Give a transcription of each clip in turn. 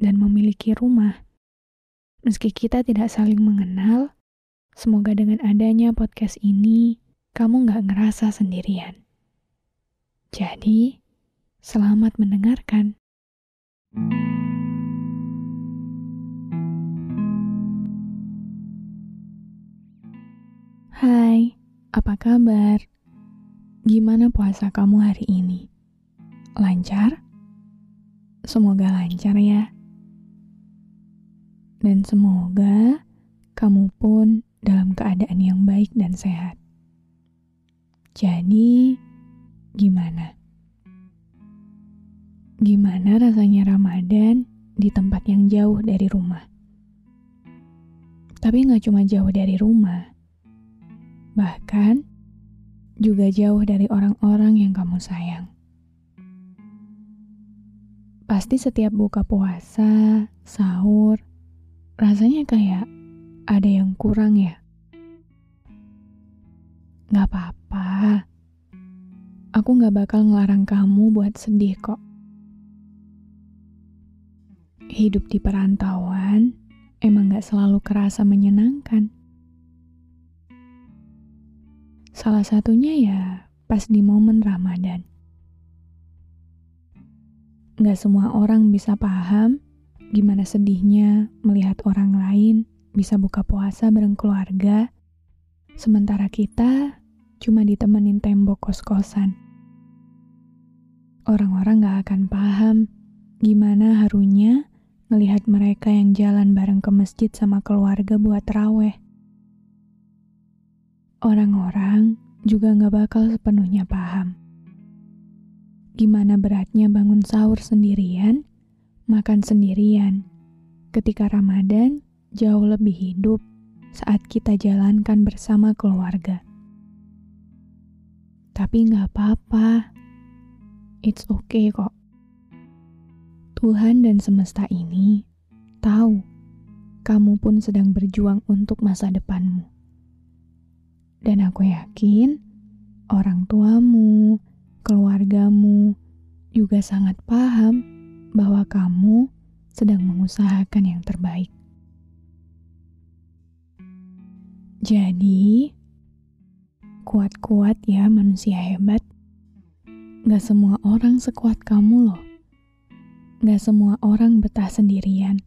dan memiliki rumah. Meski kita tidak saling mengenal, semoga dengan adanya podcast ini, kamu gak ngerasa sendirian. Jadi, selamat mendengarkan. Hai, apa kabar? Gimana puasa kamu hari ini? Lancar? Semoga lancar ya. Dan semoga kamu pun dalam keadaan yang baik dan sehat. Jadi, gimana? Gimana rasanya Ramadan di tempat yang jauh dari rumah? Tapi nggak cuma jauh dari rumah, bahkan juga jauh dari orang-orang yang kamu sayang. Pasti setiap buka puasa, sahur, rasanya kayak ada yang kurang ya. Gak apa-apa, aku gak bakal ngelarang kamu buat sedih kok. Hidup di perantauan emang gak selalu kerasa menyenangkan. Salah satunya ya pas di momen Ramadan. Gak semua orang bisa paham gimana sedihnya melihat orang lain bisa buka puasa bareng keluarga, sementara kita cuma ditemenin tembok kos-kosan. Orang-orang gak akan paham gimana harunya melihat mereka yang jalan bareng ke masjid sama keluarga buat raweh orang-orang juga gak bakal sepenuhnya paham. Gimana beratnya bangun sahur sendirian, makan sendirian, ketika Ramadan jauh lebih hidup saat kita jalankan bersama keluarga. Tapi gak apa-apa, it's okay kok. Tuhan dan semesta ini tahu kamu pun sedang berjuang untuk masa depanmu. Dan aku yakin orang tuamu, keluargamu juga sangat paham bahwa kamu sedang mengusahakan yang terbaik. Jadi, kuat-kuat ya manusia hebat. Gak semua orang sekuat kamu loh. Gak semua orang betah sendirian.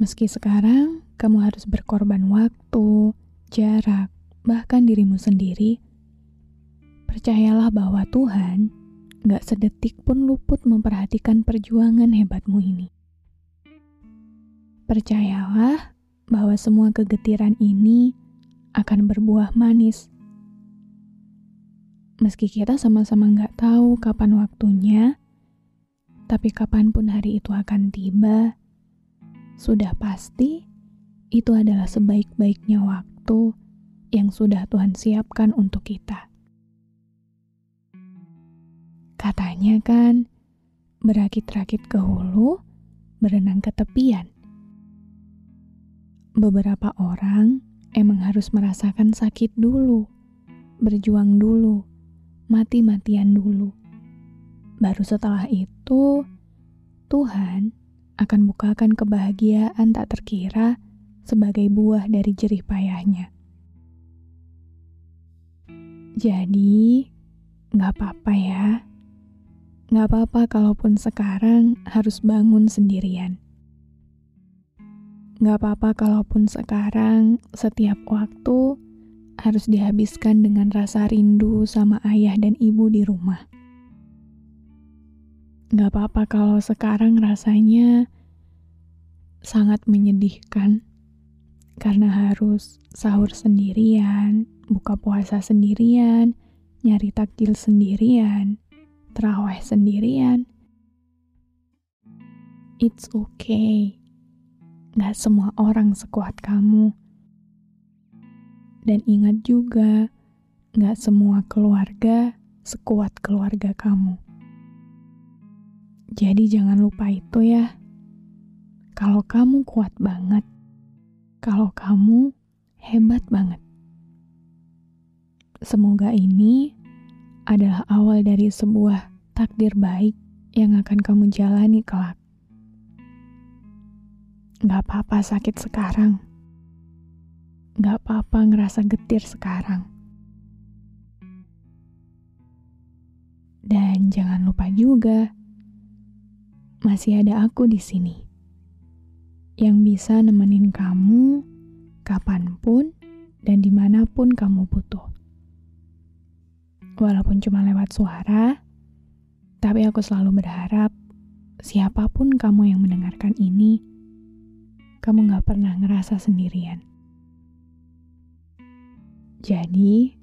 Meski sekarang kamu harus berkorban waktu, jarak, bahkan dirimu sendiri, percayalah bahwa Tuhan gak sedetik pun luput memperhatikan perjuangan hebatmu ini. Percayalah bahwa semua kegetiran ini akan berbuah manis. Meski kita sama-sama gak tahu kapan waktunya, tapi kapan pun hari itu akan tiba, sudah pasti itu adalah sebaik-baiknya waktu yang sudah Tuhan siapkan untuk kita. Katanya kan, berakit-rakit ke hulu, berenang ke tepian. Beberapa orang emang harus merasakan sakit dulu, berjuang dulu, mati-matian dulu. Baru setelah itu, Tuhan akan bukakan kebahagiaan tak terkira sebagai buah dari jerih payahnya. Jadi, gak apa-apa ya. Gak apa-apa kalaupun sekarang harus bangun sendirian. Gak apa-apa kalaupun sekarang setiap waktu harus dihabiskan dengan rasa rindu sama ayah dan ibu di rumah. Gak apa-apa kalau sekarang rasanya sangat menyedihkan karena harus sahur sendirian, buka puasa sendirian, nyari takjil sendirian, terawih sendirian. It's okay. Gak semua orang sekuat kamu. Dan ingat juga, gak semua keluarga sekuat keluarga kamu. Jadi jangan lupa itu ya. Kalau kamu kuat banget, kalau kamu hebat banget. Semoga ini adalah awal dari sebuah takdir baik yang akan kamu jalani kelak. Gak apa-apa sakit sekarang. Gak apa-apa ngerasa getir sekarang. Dan jangan lupa juga, masih ada aku di sini yang bisa nemenin kamu kapan pun dan di mana pun kamu butuh walaupun cuma lewat suara, tapi aku selalu berharap siapa pun kamu yang mendengarkan ini, kamu gak pernah ngerasa sendirian. Jadi,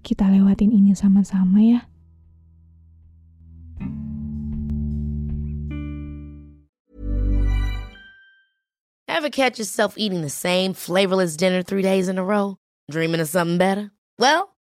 kita lewatin ini sama-sama ya. Ever catch yourself eating the same flavorless dinner three days in a row? Dreaming of something better? Well,